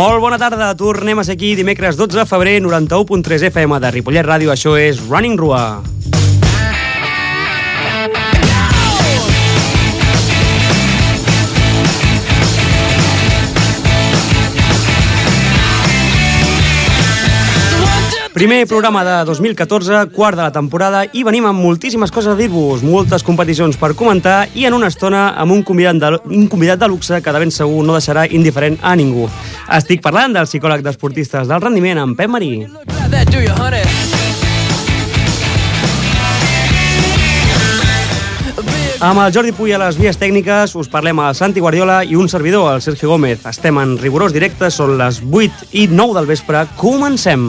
Molt bona tarda, tornem a ser aquí dimecres 12 de febrer, 91.3 FM de Ripollet Ràdio, això és Running Rua. Primer programa de 2014, quart de la temporada, i venim amb moltíssimes coses a dir-vos, moltes competicions per comentar i en una estona amb un convidat, de, un convidat de luxe que de ben segur no deixarà indiferent a ningú. Estic parlant del psicòleg d'esportistes del rendiment, en Pep Marí. Amb el Jordi Puy a les vies tècniques us parlem a Santi Guardiola i un servidor, el Sergio Gómez. Estem en rigorós directe, són les 8 i 9 del vespre. Comencem!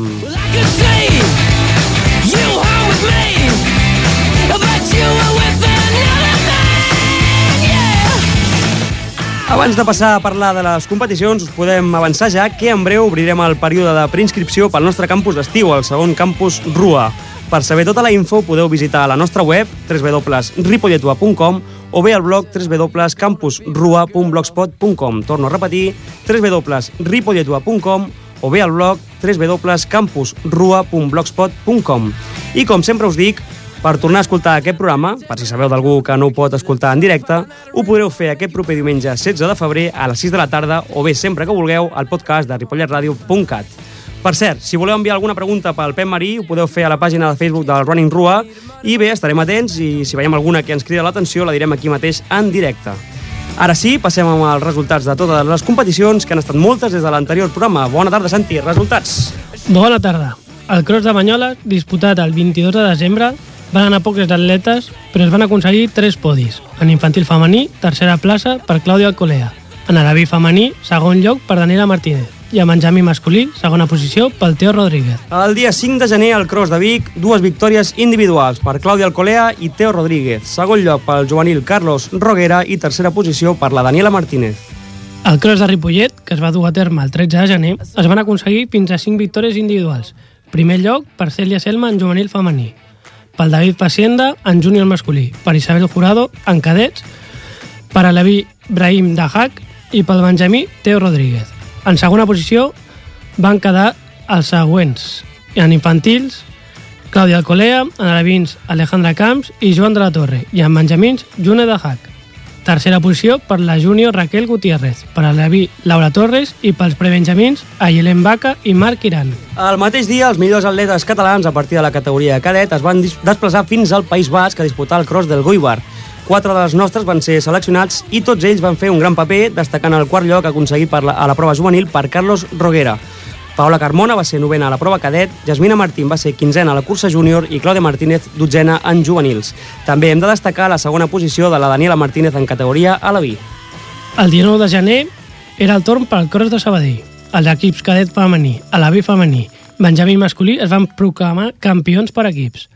Abans de passar a parlar de les competicions, us podem avançar ja que en breu obrirem el període de preinscripció pel nostre campus d'estiu, el segon campus RUA. Per saber tota la info podeu visitar la nostra web www.ripolletua.com o bé el blog www.campusrua.blogspot.com Torno a repetir, www.ripolletua.com o bé al blog www.campusrua.blogspot.com I com sempre us dic, per tornar a escoltar aquest programa, per si sabeu d'algú que no ho pot escoltar en directe, ho podreu fer aquest proper diumenge 16 de febrer a les 6 de la tarda o bé sempre que vulgueu al podcast de ripolletradio.cat. Per cert, si voleu enviar alguna pregunta pel Pep Marí, ho podeu fer a la pàgina de Facebook del Running Rua i bé, estarem atents i si veiem alguna que ens crida l'atenció la direm aquí mateix en directe. Ara sí, passem amb els resultats de totes les competicions, que han estat moltes des de l'anterior programa. Bona tarda, Santi. Resultats. Bona tarda. El cross de Banyoles, disputat el 22 de desembre, van anar pocs atletes, però es van aconseguir tres podis. En infantil femení, tercera plaça per Clàudia Alcolea. En arabi femení, segon lloc per Daniela Martínez. I en Benjamí masculí, segona posició pel Teo Rodríguez. El dia 5 de gener al Cross de Vic, dues victòries individuals per Clàudia Alcolea i Teo Rodríguez. Segon lloc pel juvenil Carlos Roguera i tercera posició per la Daniela Martínez. Al cross de Ripollet, que es va dur a terme el 13 de gener, es van aconseguir fins a 5 victòries individuals. Primer lloc per Celia Selma en juvenil femení, pel David Facienda en júnior masculí, per Isabel Jurado en cadets, per Alevi Brahim Dahak i pel Benjamí Teo Rodríguez. En segona posició van quedar els següents. En infantils, Clàudia Alcolea, en alevins Alejandra Camps i Joan de la Torre, i en benjamins June Dahak. Tercera posició per la júnior Raquel Gutiérrez, per a l'Avi Laura Torres i pels prebenjamins Ayelen Baca i Marc Iran. El mateix dia, els millors atletes catalans a partir de la categoria cadet es van desplaçar fins al País Basc a disputar el cross del Goibar. Quatre dels nostres van ser seleccionats i tots ells van fer un gran paper, destacant el quart lloc aconseguit per la, a la prova juvenil per Carlos Roguera. Paola Carmona va ser novena a la prova cadet, Jasmina Martín va ser quinzena a la cursa júnior i Clàudia Martínez dotzena en juvenils. També hem de destacar la segona posició de la Daniela Martínez en categoria a la vi. El 19 de gener era el torn pel cross de Sabadell. Els equips cadet femení, a l'AVI femení, Benjamí masculí es van proclamar campions per equips.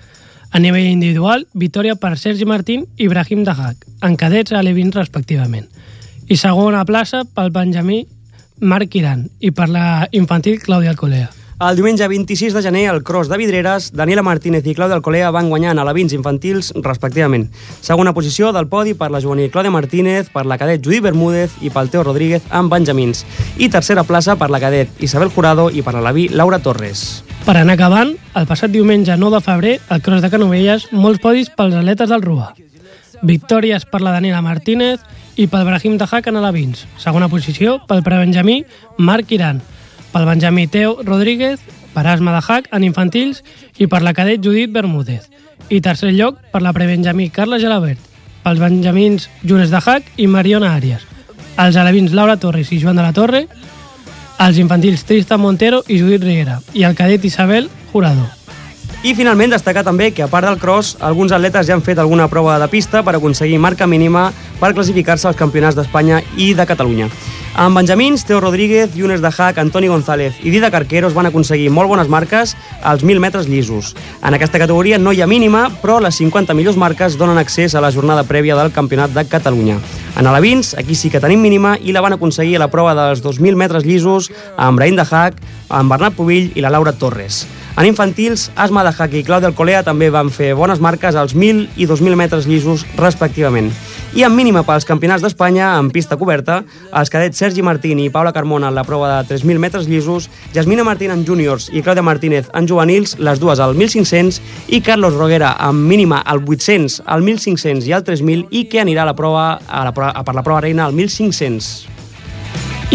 A nivell individual, victòria per Sergi Martín i Ibrahim Dahak, en cadets a l'Evin respectivament. I segona plaça pel Benjamí Marc Iran i per la infantil Clàudia Alcolea. El diumenge 26 de gener, al cross de Vidreres, Daniela Martínez i Clàudia Alcolea van guanyar en alevins infantils, respectivament. Segona posició del podi per la juvenil Clàudia Martínez, per la cadet Judit Bermúdez i pel Teo Rodríguez amb Benjamins. I tercera plaça per la cadet Isabel Jurado i per l'aleví Laura Torres. Per anar acabant, el passat diumenge 9 de febrer, al cross de Canovelles, molts podis pels atletes del Rua. Victòries per la Daniela Martínez i pel Brahim Dahak en alevins. Segona posició pel prebenjamí Marc Iran. Pel benjamí Teo Rodríguez, per Asma Dahak en infantils i per la cadet Judit Bermúdez. I tercer lloc per la prebenjamí Carla Gelabert. Pels benjamins Junes Dahak i Mariona Àrias. Els alevins Laura Torres i Joan de la Torre. Els infantils Tristan Montero i Judit Riera. I el cadet Isabel Jurado. I finalment destacar també que a part del cross, alguns atletes ja han fet alguna prova de pista per aconseguir marca mínima per classificar-se als campionats d'Espanya i de Catalunya. Amb Benjamins, Teo Rodríguez, Yunes Dahak, Antoni González i Dida Carqueros van aconseguir molt bones marques als 1.000 metres llisos. En aquesta categoria no hi ha mínima, però les 50 millors marques donen accés a la jornada prèvia del Campionat de Catalunya. En alevins, aquí sí que tenim mínima i la van aconseguir a la prova dels 2.000 metres llisos amb Brahim Dahak, amb Bernat Pubill i la Laura Torres. En infantils, Asma Dahak i Clàudia Alcolea també van fer bones marques als 1.000 i 2.000 metres llisos respectivament. I en mínima pels campionats d'Espanya, en pista coberta, els cadets Sergi Martín i Paula Carmona en la prova de 3.000 metres llisos, Jasmina Martín en júniors i Clàudia Martínez en juvenils, les dues al 1.500, i Carlos Roguera amb mínima al 800, al 1.500 i al 3.000, i que anirà a la prova, a la, a per la prova reina al 1.500.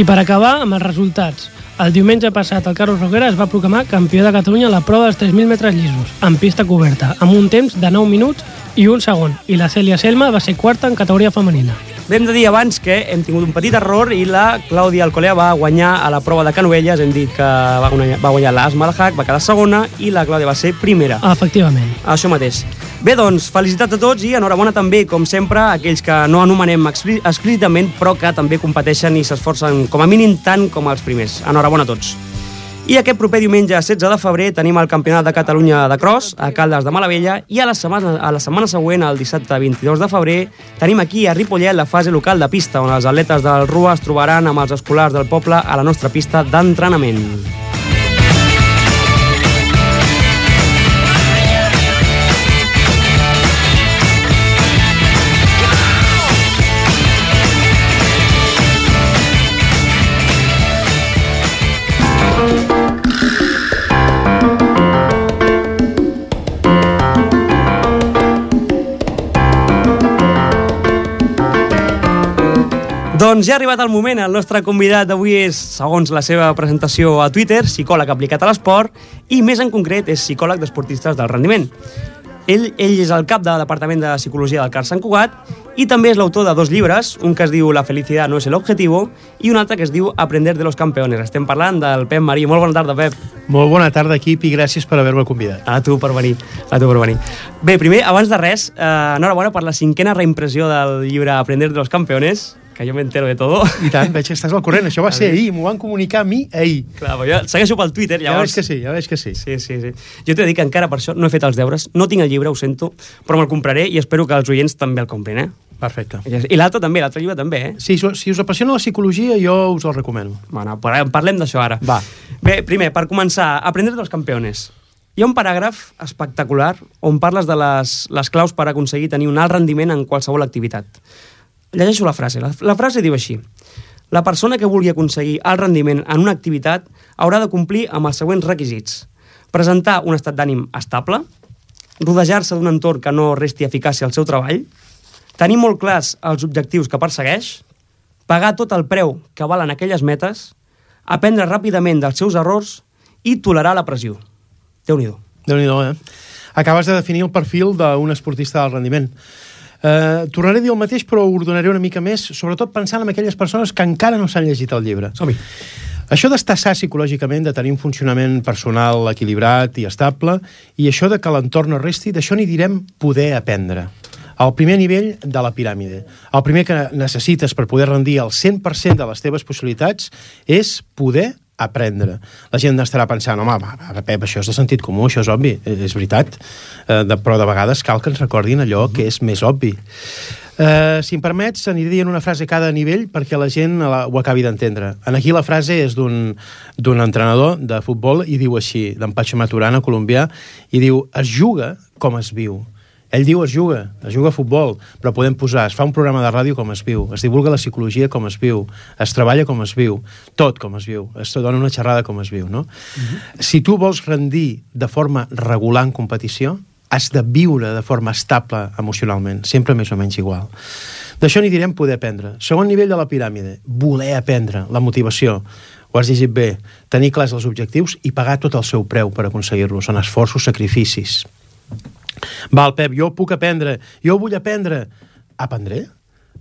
I per acabar amb els resultats. El diumenge passat el Carlos Roquera es va proclamar campió de Catalunya a la prova dels 3.000 metres llisos, en pista coberta, amb un temps de 9 minuts i un segon, i la Cèlia Selma va ser quarta en categoria femenina. Hem de dir abans que hem tingut un petit error i la Clàudia Alcolea va guanyar a la prova de Canovelles. Hem dit que va guanyar, va guanyar l'Asma Malhac, va quedar segona i la Clàudia va ser primera. Efectivament. Això mateix. Bé, doncs, felicitats a tots i enhorabona també, com sempre, a aquells que no anomenem explícitament, però que també competeixen i s'esforcen com a mínim tant com els primers. Enhorabona a tots. I aquest proper diumenge 16 de febrer tenim el Campionat de Catalunya de Cross a Caldes de Malavella i a la setmana, a la setmana següent, el dissabte 22 de febrer, tenim aquí a Ripollet la fase local de pista on els atletes del RUA es trobaran amb els escolars del poble a la nostra pista d'entrenament. Doncs ja ha arribat el moment, el nostre convidat d'avui és, segons la seva presentació a Twitter, psicòleg aplicat a l'esport i més en concret és psicòleg d'esportistes del rendiment. Ell, ell és el cap del Departament de Psicologia del CAR Sant Cugat i també és l'autor de dos llibres, un que es diu La felicitat no és el objetivo i un altre que es diu Aprender de los campeones. Estem parlant del Pep Marí. Molt bona tarda, Pep. Molt bona tarda, equip, i gràcies per haver-me convidat. A tu per venir. A tu per venir. Bé, primer, abans de res, eh, enhorabona per la cinquena reimpressió del llibre Aprender de los campeones que jo m'entero de todo. I tant, veig que estàs al corrent. Això va ser ahir, m'ho van comunicar a mi ahir. Clar, però jo segueixo pel Twitter, llavors... Ja veig que sí, ja veig que sí. Sí, sí, sí. Jo t'he de dir que encara per això no he fet els deures, no tinc el llibre, ho sento, però me'l compraré i espero que els oients també el comprin, eh? Perfecte. I l'altre també, l'altre llibre també, eh? Si, si us apassiona la psicologia, jo us el recomano. Bueno, parlem d'això ara. Va. Bé, primer, per començar, aprendre dels campeones. Hi ha un paràgraf espectacular on parles de les, les claus per aconseguir tenir un alt rendiment en qualsevol activitat. Llegeixo la frase. La, la frase diu així. La persona que vulgui aconseguir el rendiment en una activitat haurà de complir amb els següents requisits. Presentar un estat d'ànim estable, rodejar-se d'un entorn que no resti eficàcia al seu treball, tenir molt clars els objectius que persegueix, pagar tot el preu que valen aquelles metes, aprendre ràpidament dels seus errors i tolerar la pressió. Déu-n'hi-do. déu nhi eh? Acabes de definir el perfil d'un esportista del rendiment. Uh, tornaré a dir el mateix, però ho ordenaré una mica més, sobretot pensant en aquelles persones que encara no s'han llegit el llibre. Som-hi. Això d'estar sa psicològicament, de tenir un funcionament personal equilibrat i estable, i això de que l'entorn no resti, d'això n'hi direm poder aprendre. El primer nivell de la piràmide. El primer que necessites per poder rendir el 100% de les teves possibilitats és poder aprendre. La gent estarà pensant, home, va, va, Pep, això és de sentit comú, això és obvi, és veritat, eh, de, però de vegades cal que ens recordin allò que és més obvi. Eh, si em permets, aniré dient una frase a cada nivell perquè la gent la, ho acabi d'entendre. En aquí la frase és d'un entrenador de futbol i diu així, d'en Patxo Maturana, colombià, i diu, es juga com es viu. Ell diu es juga, es juga a futbol, però podem posar, es fa un programa de ràdio com es viu, es divulga la psicologia com es viu, es treballa com es viu, tot com es viu, es dona una xerrada com es viu, no? Uh -huh. Si tu vols rendir de forma regular en competició, has de viure de forma estable emocionalment, sempre més o menys igual. D'això n'hi direm poder aprendre. Segon nivell de la piràmide, voler aprendre, la motivació. Ho has llegit bé, tenir clars els objectius i pagar tot el seu preu per aconseguir-los. Són esforços, sacrificis. Val, Pep, jo puc aprendre, jo vull aprendre. Aprendré?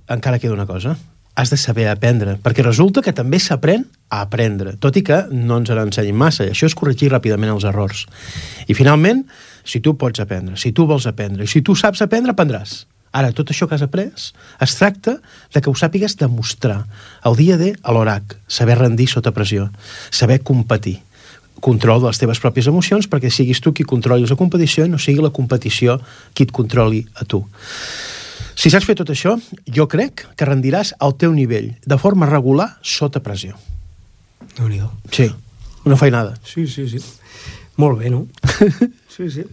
Encara queda una cosa. Has de saber aprendre, perquè resulta que també s'aprèn a aprendre, tot i que no ens n'ensenyin massa. I això és corregir ràpidament els errors. I finalment, si tu pots aprendre, si tu vols aprendre, i si tu saps aprendre, aprendràs. Ara, tot això que has après es tracta de que ho sàpigues demostrar. El dia D a l'orac, saber rendir sota pressió, saber competir control de les teves pròpies emocions perquè siguis tu qui controlis la competició i no sigui la competició qui et controli a tu. Si saps fer tot això, jo crec que rendiràs al teu nivell, de forma regular, sota pressió. déu nhi Sí, una feinada. Sí, sí, sí. Molt bé, no? sí, sí.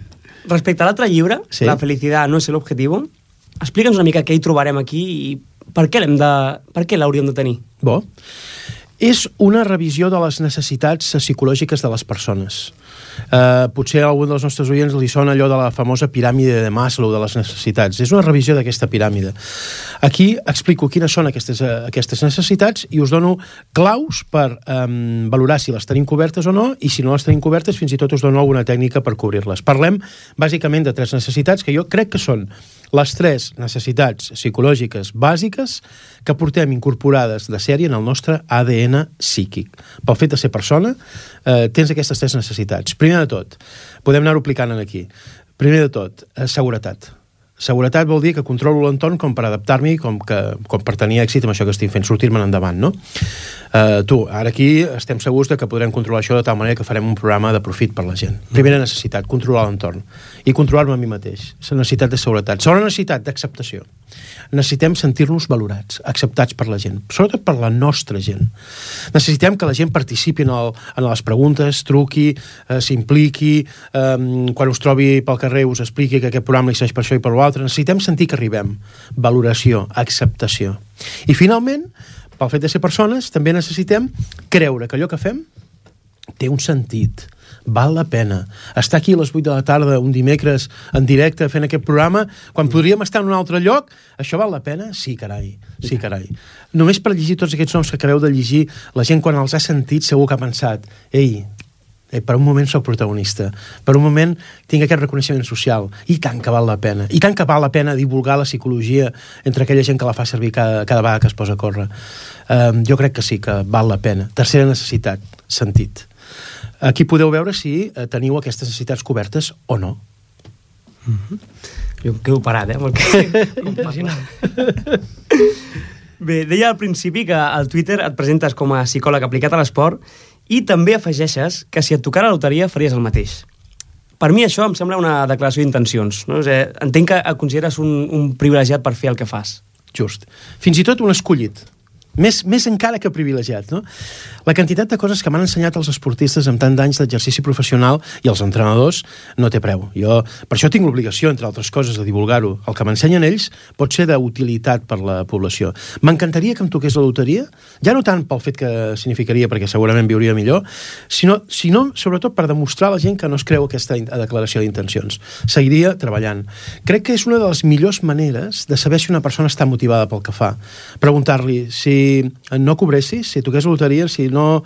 Respecte a l'altre llibre, Sí. La felicitat no és l'objectiu, explica'ns una mica què hi trobarem aquí i per què l'hem de... per què l'hauríem de tenir? Bo. És una revisió de les necessitats psicològiques de les persones. Uh, potser a algun dels nostres oients li sona allò de la famosa piràmide de Maslow de les necessitats. És una revisió d'aquesta piràmide. Aquí explico quines són aquestes, uh, aquestes necessitats i us dono claus per um, valorar si les tenim cobertes o no i si no les tenim cobertes fins i tot us dono alguna tècnica per cobrir-les. Parlem bàsicament de tres necessitats que jo crec que són les tres necessitats psicològiques bàsiques que portem incorporades de sèrie en el nostre ADN psíquic. Pel fet de ser persona, eh, tens aquestes tres necessitats. Primer de tot, podem anar-ho aplicant aquí. Primer de tot, eh, seguretat. Seguretat vol dir que controlo l'entorn com per adaptar-m'hi, com, que, com per tenir èxit amb això que estic fent, sortir-me'n endavant, no? Uh, tu, ara aquí estem segurs de que podrem controlar això de tal manera que farem un programa de profit per la gent. Primera necessitat, controlar l'entorn. I controlar-me a mi mateix. La necessitat de seguretat. Segona necessitat, d'acceptació. Necessitem sentir-nos valorats, acceptats per la gent, sobretot per la nostra gent. Necessitem que la gent participi en, el, en les preguntes, truqui, eh, s'impliqui, eh, quan us trobi pel carrer us expliqui que aquest programa li serveix per això i per l'altre. Necessitem sentir que arribem. Valoració, acceptació. I finalment, pel fet de ser persones, també necessitem creure que allò que fem té un sentit, val la pena. Estar aquí a les 8 de la tarda, un dimecres, en directe, fent aquest programa, quan podríem estar en un altre lloc, això val la pena? Sí, carai, sí, carai. Només per llegir tots aquests noms que acabeu de llegir, la gent quan els ha sentit segur que ha pensat, ei, eh, per un moment sóc protagonista, per un moment tinc aquest reconeixement social, i tant que val la pena, i tant que val la pena divulgar la psicologia entre aquella gent que la fa servir cada, cada vegada que es posa a córrer. Um, jo crec que sí, que val la pena. Tercera necessitat, sentit. Aquí podeu veure si eh, teniu aquestes necessitats cobertes o no. Mm -hmm. Jo em quedo parat, eh? Perquè... Bé, deia al principi que al Twitter et presentes com a psicòleg aplicat a l'esport i també afegeixes que si et tocara la loteria faries el mateix. Per mi això em sembla una declaració d'intencions. No? O sigui, entenc que et consideres un, un privilegiat per fer el que fas. Just. Fins i tot un escollit. Més, més encara que privilegiat, no? La quantitat de coses que m'han ensenyat els esportistes amb tant d'anys d'exercici professional i els entrenadors no té preu. Jo, per això tinc l'obligació, entre altres coses, de divulgar-ho. El que m'ensenyen ells pot ser d'utilitat per la població. M'encantaria que em toqués la loteria, ja no tant pel fet que significaria, perquè segurament viuria millor, sinó, sinó sobretot per demostrar a la gent que no es creu aquesta declaració d'intencions. Seguiria treballant. Crec que és una de les millors maneres de saber si una persona està motivada pel que fa. Preguntar-li si no cobressis, si toqués loteria, si no,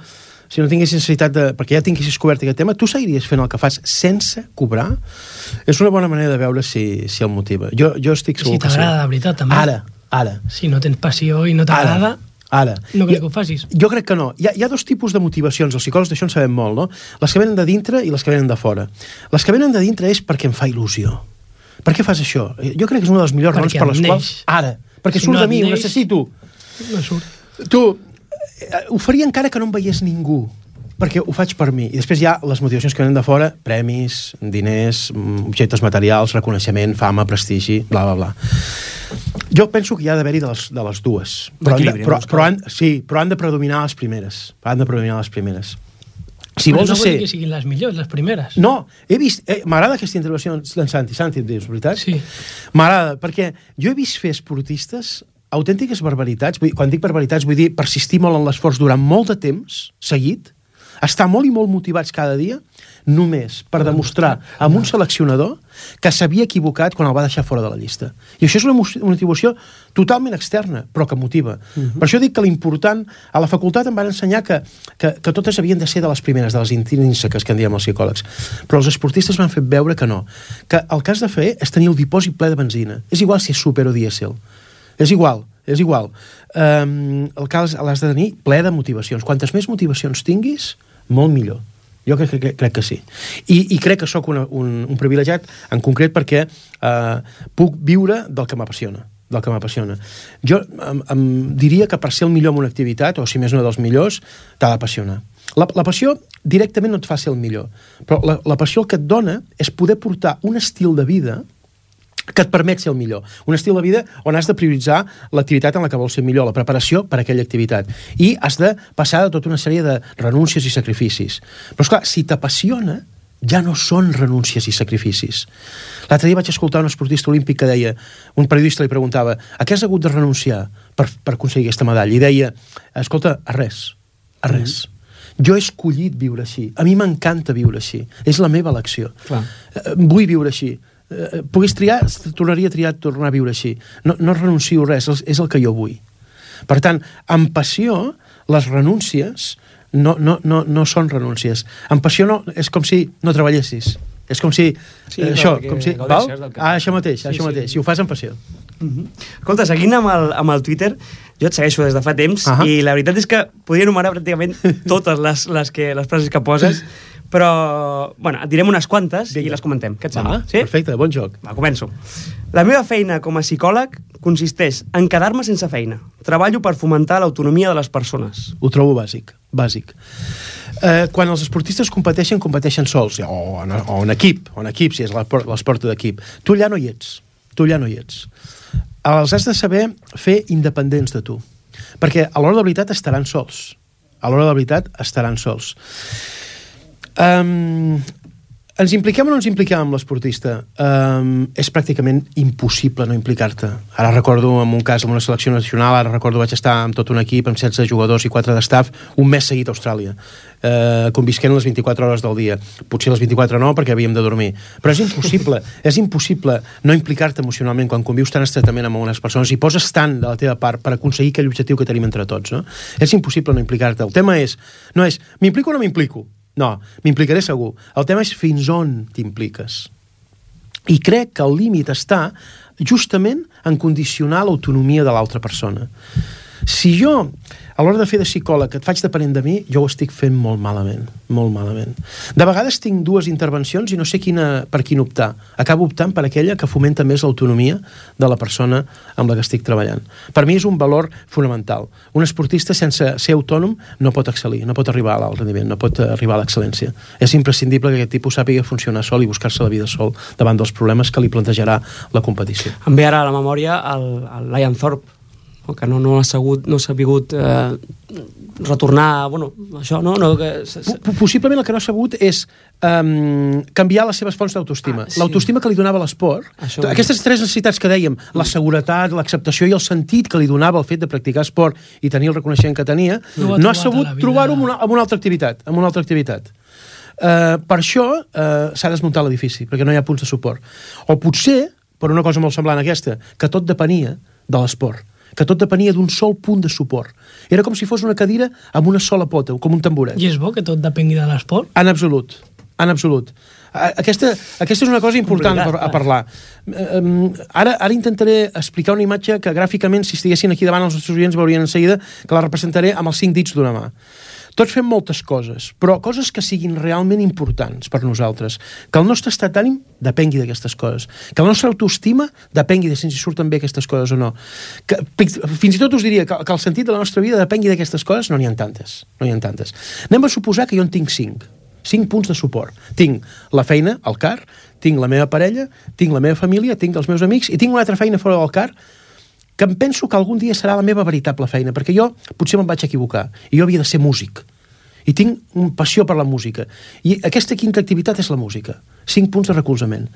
si no tinguessis necessitat de... perquè ja tinguessis cobert aquest tema, tu seguiries fent el que fas sense cobrar? És una bona manera de veure si, si el motiva. Jo, jo estic segur si que sí. Si t'agrada, de veritat, també. Ara, ara. Si no tens passió i no t'agrada... Ara. No crec que ho facis. Jo crec que no. Hi ha, hi ha dos tipus de motivacions. Els psicòlegs d'això en sabem molt, no? Les que venen de dintre i les que venen de fora. Les que venen de dintre és perquè em fa il·lusió. Per què fas això? Jo crec que és una de les millors raons per les neix. quals... Ara. Perquè si surt no de mi, neix, ho necessito. No surt. Tu, eh, ho faria encara que no em veiés ningú perquè ho faig per mi. I després hi ha les motivacions que venen de fora, premis, diners, mm, objectes materials, reconeixement, fama, prestigi, bla, bla, bla. Jo penso que hi ha d'haver-hi de, les, de les dues. Però, han de, però, però, han, sí, però han de predominar les primeres. Han de predominar les primeres. Si però vols no ser... que siguin les millors, les primeres. No, he vist... Eh, M'agrada aquesta intervenció d'en Santi. Santi, em dius, veritat? Sí. M'agrada, perquè jo he vist fer esportistes autèntiques barbaritats, vull, quan dic barbaritats vull dir persistir molt en l'esforç durant molt de temps seguit, estar molt i molt motivats cada dia, només per demostrar a un seleccionador que s'havia equivocat quan el va deixar fora de la llista. I això és una motivació totalment externa, però que motiva. Uh -huh. Per això dic que l'important... A la facultat em van ensenyar que, que, que totes havien de ser de les primeres, de les intrínseques, que en diem els psicòlegs. Però els esportistes van fer veure que no. Que el has de fer és tenir el dipòsit ple de benzina. És igual si és super o dièsel és igual, és igual. Um, el que l'has de tenir ple de motivacions. Quantes més motivacions tinguis, molt millor. Jo crec, crec, crec que sí. I, i crec que sóc una, un, un privilegiat, en concret perquè uh, puc viure del que m'apassiona del que m'apassiona. Jo em, em diria que per ser el millor en una activitat, o si més no dels millors, t'ha d'apassionar. La, la passió directament no et fa ser el millor, però la, la passió el que et dona és poder portar un estil de vida que et permet ser el millor. Un estil de vida on has de prioritzar l'activitat en la que vols ser millor, la preparació per a aquella activitat. I has de passar de tota una sèrie de renúncies i sacrificis. Però, esclar, si t'apassiona, ja no són renúncies i sacrificis. L'altre dia vaig escoltar un esportista olímpic que deia, un periodista li preguntava, a què has hagut de renunciar per, per aconseguir aquesta medalla? I deia, escolta, a res, a res. Mm -hmm. Jo he escollit viure així. A mi m'encanta viure així. És la meva elecció. Clar. Eh, vull viure així. Eh, pogués triar, tornaria a triar tornar a viure així. No, no renuncio res, és, el que jo vull. Per tant, amb passió, les renúncies no, no, no, no són renúncies. Amb passió no, és com si no treballessis. És com si... Sí, eh, això, com si... Val? Ah, això mateix, Sí, això sí. mateix. Si ho fas amb passió. Escolta, seguint amb el, amb el Twitter, jo et segueixo des de fa temps Ahà. i la veritat és que podria enumerar pràcticament totes les, les, que, les frases que poses, però, bueno, et direm unes quantes Vinga. i les comentem. Què et Va, sembla? perfecte, bon joc. Va, començo. La meva feina com a psicòleg consisteix en quedar-me sense feina. Treballo per fomentar l'autonomia de les persones. Ho trobo bàsic, bàsic. Eh, quan els esportistes competeixen, competeixen sols, o en, o en equip, o en equip, si és l'esport d'equip. Tu allà no hi ets, tu allà no hi ets. Els has de saber fer independents de tu, perquè a l'hora de la veritat estaran sols. A l'hora de la veritat estaran sols. Um, ens impliquem o no ens impliquem amb l'esportista? Um, és pràcticament impossible no implicar-te. Ara recordo en un cas amb una selecció nacional, ara recordo vaig estar amb tot un equip, amb 16 jugadors i 4 d'estaf, un mes seguit a Austràlia, uh, convisquent les 24 hores del dia. Potser les 24 no, perquè havíem de dormir. Però és impossible, és impossible no implicar-te emocionalment quan convius tan estretament amb unes persones i poses tant de la teva part per aconseguir aquell objectiu que tenim entre tots. No? És impossible no implicar-te. El tema és, no és, m'implico o no m'implico? No, m'implicaré segur. El tema és fins on t'impliques. I crec que el límit està justament en condicionar l'autonomia de l'altra persona. Si jo, a l'hora de fer de psicòleg, et faig depenent de mi, jo ho estic fent molt malament, molt malament. De vegades tinc dues intervencions i no sé quina, per quin optar. Acabo optant per aquella que fomenta més l'autonomia de la persona amb la que estic treballant. Per mi és un valor fonamental. Un esportista sense ser autònom no pot excel·lir, no pot arribar a l'alt rendiment, no pot arribar a l'excel·lència. És imprescindible que aquest tipus sàpiga funcionar sol i buscar-se la vida sol davant dels problemes que li plantejarà la competició. Em ve ara a la memòria el, el Lion Thorpe, no? que no, no ha sabut, no s'ha sabut eh, retornar, bueno, això, no? no que, Possiblement el que no ha sabut és um, canviar les seves fonts d'autoestima. Ah, sí. L'autoestima que li donava l'esport. Això- Aquestes tres necessitats que dèiem, la seguretat, l'acceptació i el sentit que li donava el fet de practicar esport i tenir el reconeixement que tenia, No no ha sabut vida. trobar-ho en, una, en una altra activitat. En una altra activitat. Uh, per això uh, s'ha desmuntat l'edifici, perquè no hi ha punts de suport. O potser, per una cosa molt semblant a aquesta, que tot depenia de l'esport que tot depenia d'un sol punt de suport. Era com si fos una cadira amb una sola pota, com un tamboret. I és bo que tot depengui de l'esport? En absolut, en absolut. Aquesta, aquesta és una cosa important Complicat, per, a parlar. Eh, em, Ara, ara intentaré explicar una imatge que gràficament, si estiguessin aquí davant els nostres oients, veurien en seguida que la representaré amb els cinc dits d'una mà. Tots fem moltes coses, però coses que siguin realment importants per nosaltres. Que el nostre estat d'ànim depengui d'aquestes coses. Que la nostra autoestima depengui de si ens surten bé aquestes coses o no. Que, fins i tot us diria que, que el sentit de la nostra vida depengui d'aquestes coses, no n'hi ha tantes. No n'hi ha tantes. Anem a suposar que jo en tinc cinc. Cinc punts de suport. Tinc la feina, el car, tinc la meva parella, tinc la meva família, tinc els meus amics i tinc una altra feina fora del car que em penso que algun dia serà la meva veritable feina, perquè jo potser me'n vaig equivocar, i jo havia de ser músic, i tinc una passió per la música. I aquesta quinta activitat és la música. Cinc punts de recolzament.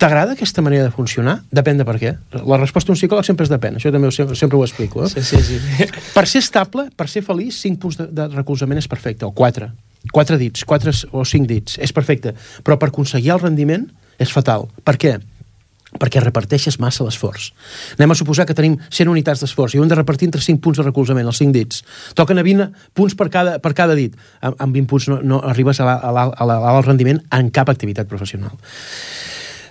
T'agrada aquesta manera de funcionar? Depèn de per què. La resposta d'un psicòleg sempre és depèn, això també ho, sempre, sempre ho explico. Eh? sí, sí, sí. Per ser estable, per ser feliç, cinc punts de, de recolzament és perfecte, o quatre. Quatre dits, quatre o cinc dits, és perfecte. Però per aconseguir el rendiment és fatal. Per què? Perquè reparteixes massa l'esforç. Anem a suposar que tenim 100 unitats d'esforç i ho hem de repartir entre 5 punts de recolzament, els 5 dits. Toquen a 20 punts per cada, per cada dit. Amb, amb 20 punts no, no arribes a l'alt rendiment en cap activitat professional.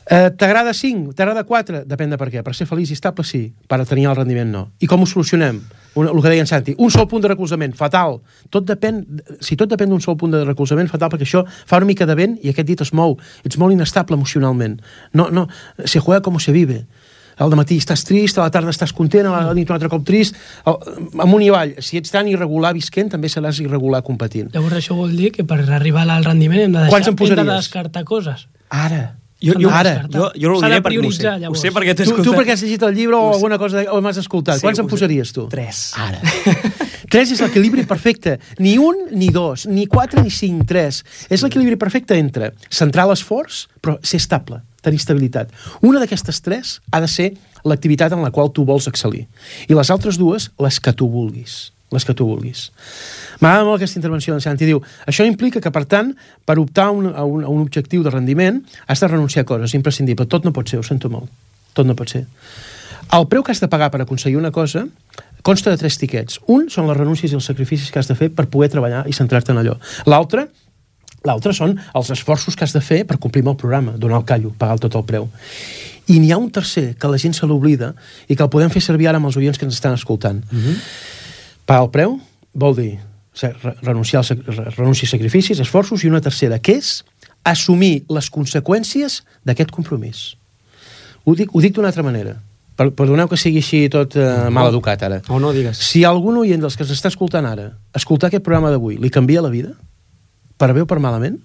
Eh, T'agrada 5? T'agrada 4? Depèn de per què. Per ser feliç i estable, sí. Per tenir el rendiment, no. I com ho solucionem? Un, el que deia en Santi, un sol punt de recolzament, fatal. Tot depèn, si tot depèn d'un sol punt de recolzament, fatal, perquè això fa una mica de vent i aquest dit es mou. Ets molt inestable emocionalment. No, no, se juega com se vive. Al matí estàs trist, a la tarda estàs content, a la nit un altre cop trist, al- amunt i avall. Si ets tan irregular visquent, també seràs irregular competint. Llavors això vol dir que per arribar al rendiment hem de, Quants deixar, posaries? hem de descartar coses. Ara. Jo, jo, Ara. jo, jo no ho diré perquè ho sé. Ho sé perquè t'he Tu, tu escoltat. perquè has llegit el llibre o alguna cosa o m'has escoltat. Sí, Quants en sé. posaries tu? Tres. Ara. 3 és l'equilibri perfecte. Ni un ni dos, ni 4 ni 5, 3. És l'equilibri perfecte entre centrar l'esforç, però ser estable, tenir estabilitat. Una d'aquestes tres ha de ser l'activitat en la qual tu vols excel·lir. I les altres dues, les que tu vulguis les que tu vulguis. M'agrada molt aquesta intervenció d'en Santi. Diu, això implica que, per tant, per optar un, a un, a un objectiu de rendiment, has de renunciar a coses, imprescindible. Tot no pot ser, ho sento molt. Tot no pot ser. El preu que has de pagar per aconseguir una cosa consta de tres tiquets. Un són les renúncies i els sacrificis que has de fer per poder treballar i centrar-te en allò. L'altre L'altre són els esforços que has de fer per complir amb el programa, donar el callo, pagar tot el preu. I n'hi ha un tercer que la gent se l'oblida i que el podem fer servir ara amb els oients que ens estan escoltant. Uh -huh. Pagar el preu vol dir renunciar als renúncies, sacrificis, esforços, i una tercera, que és assumir les conseqüències d'aquest compromís. Ho dic, ho dic d'una altra manera. Per, perdoneu que sigui així tot eh, mal educat ara. O no, digues. Si algun oient dels que s'està escoltant ara, escoltar aquest programa d'avui, li canvia la vida, per bé o per malament,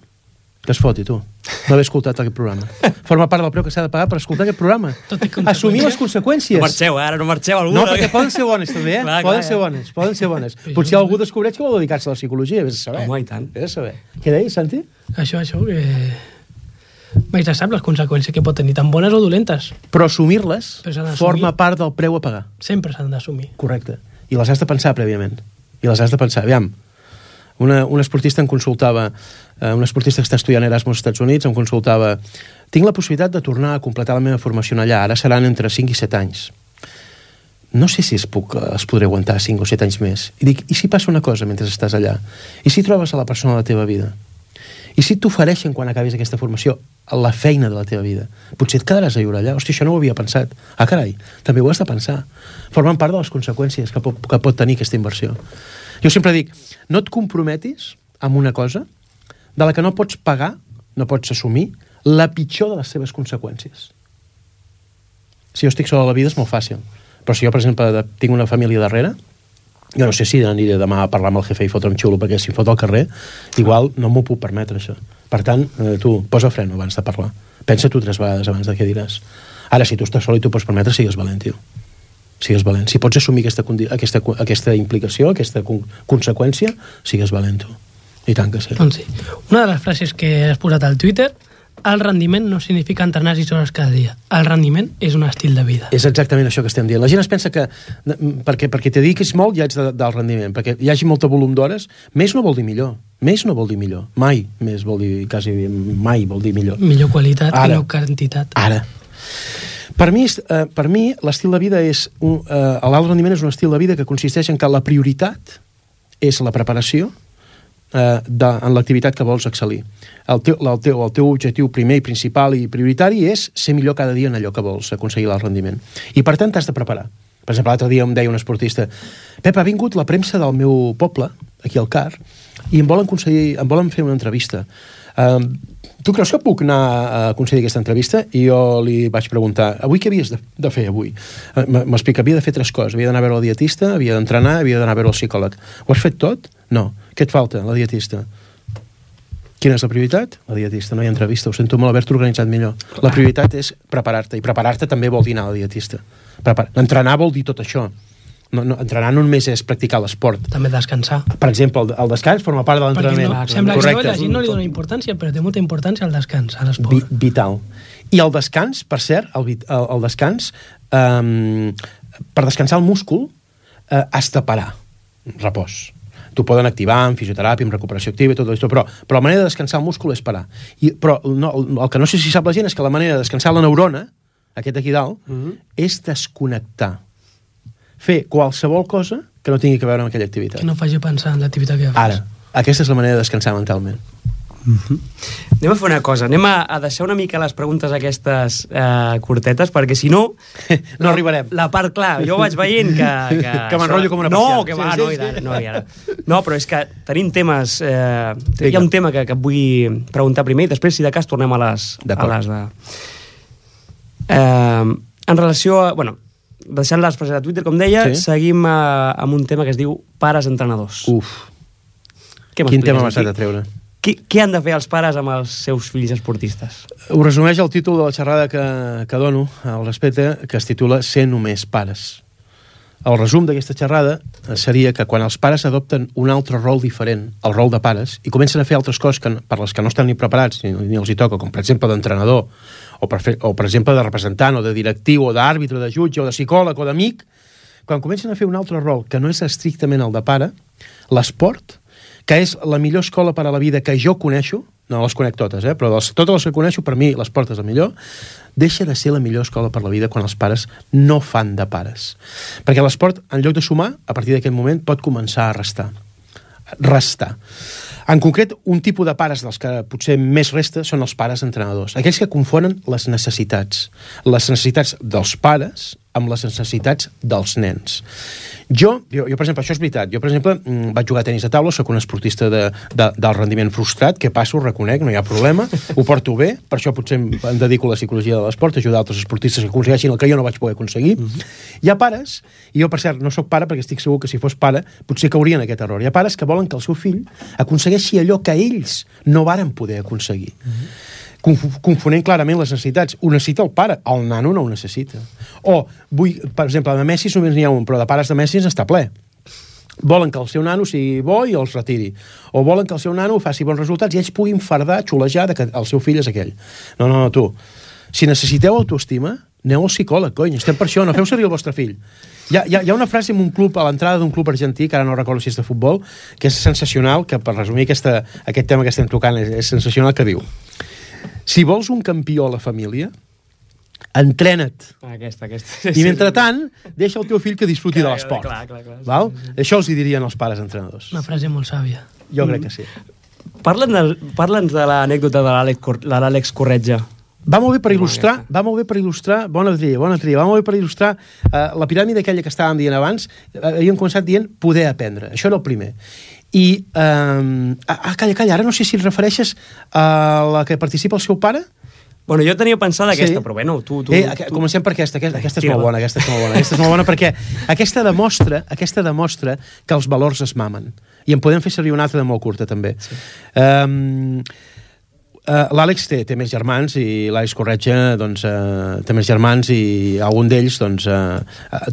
que es foti, tu. No haver escoltat aquest programa. Forma part del preu que s'ha de pagar per escoltar aquest programa. Tot Assumir les No conseqüències. marxeu, eh? ara no marxeu alguna. No, perquè poden ser bones, també, eh? Clar, poden clar, ser ja. bones, poden ser bones. Potser algú descobreix que vol dedicar-se a la psicologia, vés a saber. Home, i tant. Vés a saber. Què deies, Santi? Això, això, que... Mai se sap les conseqüències que pot tenir, tan bones o dolentes. Però assumir-les forma part del preu a pagar. Sempre s'han d'assumir. Correcte. I les has de pensar prèviament. I les has de pensar. Aviam, una, una esportista em consultava, eh, una esportista que està estudiant Erasmus als Estats Units, em consultava tinc la possibilitat de tornar a completar la meva formació allà, ara seran entre 5 i 7 anys. No sé si es, puc, es podré aguantar 5 o 7 anys més. I dic, i si passa una cosa mentre estàs allà? I si trobes a la persona de la teva vida? I si t'ofereixen quan acabis aquesta formació la feina de la teva vida? Potser et quedaràs a viure allà. Hòstia, això no ho havia pensat. Ah, carai, també ho has de pensar. Formen part de les conseqüències que pot, que pot tenir aquesta inversió. Jo sempre dic, no et comprometis amb una cosa de la que no pots pagar, no pots assumir, la pitjor de les seves conseqüències. Si jo estic sol a la vida és molt fàcil. Però si jo, per exemple, tinc una família darrere, jo no sé si aniré demà a parlar amb el jefe i fotre'm xulo, perquè si em fot al carrer, igual no m'ho puc permetre, això. Per tant, eh, tu, posa freno abans de parlar. Pensa tu tres vegades abans de què diràs. Ara, si tu estàs sol i t'ho pots permetre, sigues valent, tio. Sigues valent. Si pots assumir aquesta, aquesta, aquesta implicació, aquesta con conseqüència, sigues valent, tu. I tant que sí. Doncs sí. Una de les frases que has posat al Twitter el rendiment no significa entrenar 6 hores cada dia. El rendiment és un estil de vida. És exactament això que estem dient. La gent es pensa que perquè, perquè te dediquis molt ja ets de, del rendiment, perquè hi hagi molt volum d'hores, més no vol dir millor. Més no vol dir millor. Mai més vol dir, quasi mai vol dir millor. Millor qualitat Ara. que no quantitat. Ara. Per mi, eh, per mi l'estil de vida és... Un, eh, L'alt rendiment és un estil de vida que consisteix en que la prioritat és la preparació eh, de, en l'activitat que vols excel·lir. El teu, el, teu, el teu objectiu primer i principal i prioritari és ser millor cada dia en allò que vols aconseguir l'alt rendiment. I per tant t'has de preparar. Per exemple, l'altre dia em deia un esportista Pep, ha vingut la premsa del meu poble, aquí al CAR, i em volen, em volen fer una entrevista. Um, tu creus que puc anar a aconseguir aquesta entrevista? I jo li vaig preguntar, avui què havies de, de fer avui? Eh, M'explica, havia de fer tres coses. Havia d'anar a veure el dietista, havia d'entrenar, havia d'anar a veure el psicòleg. Ho has fet tot? No. Què et falta? La dietista. Quina és la prioritat? La dietista. No hi ha entrevista. Ho sento molt haver-t'ho organitzat millor. La prioritat és preparar-te. I preparar-te també vol dir anar a la dietista. Prepar Entrenar vol dir tot això. No, no, entrenar no només és practicar l'esport. També descansar. Per exemple, el, el descans forma part de l'entrenament. no, sembla que Correcte. la gent no li dona importància, però té molta importància al descans, a Vi, l'esport. vital. I el descans, per cert, el, el, el descans, um, per descansar el múscul, uh, has de parar. Repòs. T'ho poden activar en fisioteràpia, en recuperació activa i tot això, però, però la manera de descansar el múscul és parar. I, però no, el que no sé si sap la gent és que la manera de descansar la neurona, aquest aquí dalt, mm -hmm. és desconnectar. Fer qualsevol cosa que no tingui que veure amb aquella activitat. Que no faci pensar en l'activitat que fas. Ara, aquesta és la manera de descansar mentalment. Anem a fer una cosa, anem a, a deixar una mica les preguntes aquestes eh, curtetes, perquè si no... No arribarem. La part, clar, jo vaig veient que... Que, Que m'enrotllo com una No, persiana. que Sí, va, sí, no, sí. i ara, no, i ara. No, però és que tenim temes... Eh, hi Vinga. ha un tema que, que et vull preguntar primer i després, si de cas, tornem a les, a les de... Eh, en relació a... Bueno, deixant les frases de Twitter, com deia, Sí. seguim eh, amb un tema que es diu pares entrenadors. Uf, Què quin tema m'has de treure. Què, què han de fer els pares amb els seus fills esportistes? Ho resumeix el títol de la xerrada que, que dono al respecte, que es titula Ser només pares. el resum d'aquesta xerrada eh, seria que quan els pares adopten un altre rol diferent, el rol de pares, i comencen a fer altres coses que, per les que no estan ni preparats ni, ni els hi toca, com per exemple d'entrenador, o, per fer, o per exemple de representant, o de directiu, o d'àrbitre, de jutge, o de psicòleg, o d'amic, quan comencen a fer un altre rol que no és estrictament el de pare, l'esport, que és la millor escola per a la vida que jo coneixo, no les conec totes, eh? però de totes les que coneixo, per mi l'esport és el millor, deixa de ser la millor escola per la vida quan els pares no fan de pares. Perquè l'esport, en lloc de sumar, a partir d'aquest moment pot començar a restar. Restar. En concret, un tipus de pares dels que potser més resta són els pares entrenadors. Aquells que confonen les necessitats. Les necessitats dels pares amb les necessitats dels nens. Jo, jo, jo, per exemple, això és veritat, jo, per exemple, mm, vaig jugar a tenis de taula, sóc un esportista de, de, del rendiment frustrat, que passo, reconec, no hi ha problema, ho porto bé, per això potser em, dedico a la psicologia de l'esport, ajudar altres esportistes que aconsegueixin el que jo no vaig poder aconseguir. Uh -huh. Hi ha pares, i jo, per cert, no sóc pare perquè estic segur que si fos pare potser caurien aquest error. Hi ha pares que volen que el seu fill aconsegueixi allò que ells no varen poder aconseguir. Uh -huh confonent clarament les necessitats. Ho necessita el pare, el nano no ho necessita. O, vull, per exemple, de Messi només n'hi ha un, però de pares de Messi està ple. Volen que el seu nano sigui bo i els retiri. O volen que el seu nano faci bons resultats i ells puguin fardar, xulejar, de que el seu fill és aquell. No, no, no, tu. Si necessiteu autoestima, aneu al psicòleg, cony, estem per això, no feu servir el vostre fill. Hi ha, hi ha, hi ha una frase en un club, a l'entrada d'un club argentí, que ara no recordo si és de futbol, que és sensacional, que per resumir aquesta, aquest tema que estem tocant és, és sensacional, que diu si vols un campió a la família, entrena't. Aquesta, aquesta. I mentrestant, deixa el teu fill que disfruti clar, de l'esport. Clar, clar, clar. Val? Sí, sí. Això els hi dirien els pares entrenadors. Una frase molt sàvia. Jo mm. crec que sí. Parla'ns de, parla de l'anècdota de l'Àlex Corretja. Va molt bé per il·lustrar, va molt bé per il·lustrar, bona tria, bona tria, va molt bé per il·lustrar uh, la piràmide aquella que estàvem dient abans, uh, havíem començat dient poder aprendre, això era el primer. I, eh, ah, calla, calla, ara no sé si et refereixes a la que participa el seu pare? Bueno, jo tenia pensada aquesta, sí. però bueno, tu... tu, eh, tu... Comencem per aquesta, aquesta, aquesta és molt bona, aquesta és molt bona, aquesta és molt bona perquè aquesta demostra, aquesta demostra que els valors es mamen. I en podem fer servir una altra de molt curta, també. Sí. Um, Uh, L'Àlex té, té més germans i l'Àlex Corretja doncs, uh, té més germans i algun d'ells doncs, uh,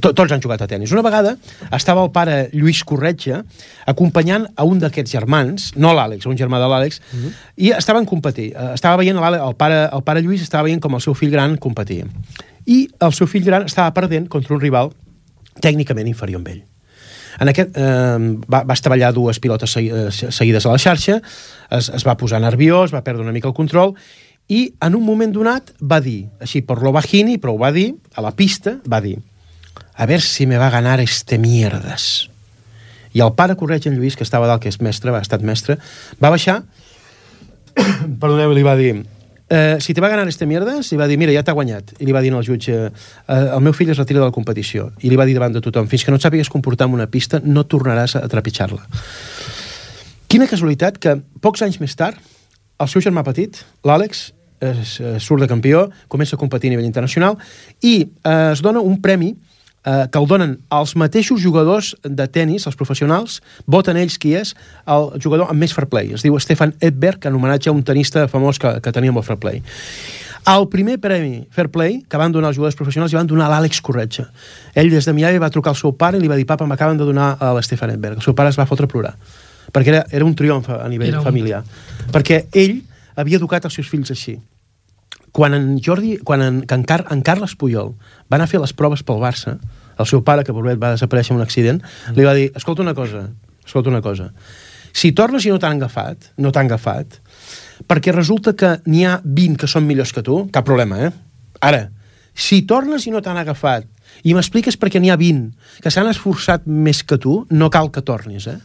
to, tots han jugat a tennis. Una vegada estava el pare Lluís Corretja acompanyant a un d'aquests germans, no l'Àlex, un germà de l'Àlex, uh mhm. -huh. i estaven competint. Uh, estava veient el pare, el pare Lluís estava veient com el seu fill gran competia. I el seu fill gran estava perdent contra un rival tècnicament inferior amb ell. En aquest, eh, va, va estavellar dues pilotes eh, seguides a la xarxa, es, es va posar nerviós, va perdre una mica el control, i en un moment donat va dir, així per lo bajini, però ho va dir, a la pista, va dir, a ver si me va ganar este mierdas. I el pare Correig en Lluís, que estava dalt, que és mestre, va estat mestre, va baixar, perdoneu, li va dir, eh, si te va ganar este mierdes, li va dir, mira, ja t'ha guanyat. I li va dir al jutge, eh, el meu fill es retira de la competició. I li va dir davant de tothom, fins que no et sàpigues comportar en una pista, no tornaràs a trepitjar-la. Quina casualitat que pocs anys més tard, el seu germà petit, l'Àlex, surt de campió, comença a competir a nivell internacional i eh, es dona un premi eh, que el donen els mateixos jugadors de tennis, els professionals, voten ells qui és el jugador amb més fair play. Es diu Stefan Edberg, en homenatge a un tenista famós que, que tenia molt fair play. El primer premi Fair Play que van donar els jugadors professionals i van donar a l'Àlex Corretja. Ell des de Miami va trucar al seu pare i li va dir papa, m'acaben de donar a l'Stefan Edberg. El seu pare es va fotre a plorar perquè era, era un triomf a nivell un... familiar. Perquè ell havia educat els seus fills així quan en Jordi, quan en, en, Car, en Carles Puyol va anar a fer les proves pel Barça, el seu pare, que per va desaparèixer en un accident, li va dir, escolta una cosa, escolta una cosa, si tornes i no t'han agafat, no t'han agafat, perquè resulta que n'hi ha 20 que són millors que tu, cap problema, eh? Ara, si tornes i no t'han agafat i m'expliques perquè n'hi ha 20 que s'han esforçat més que tu, no cal que tornis, eh?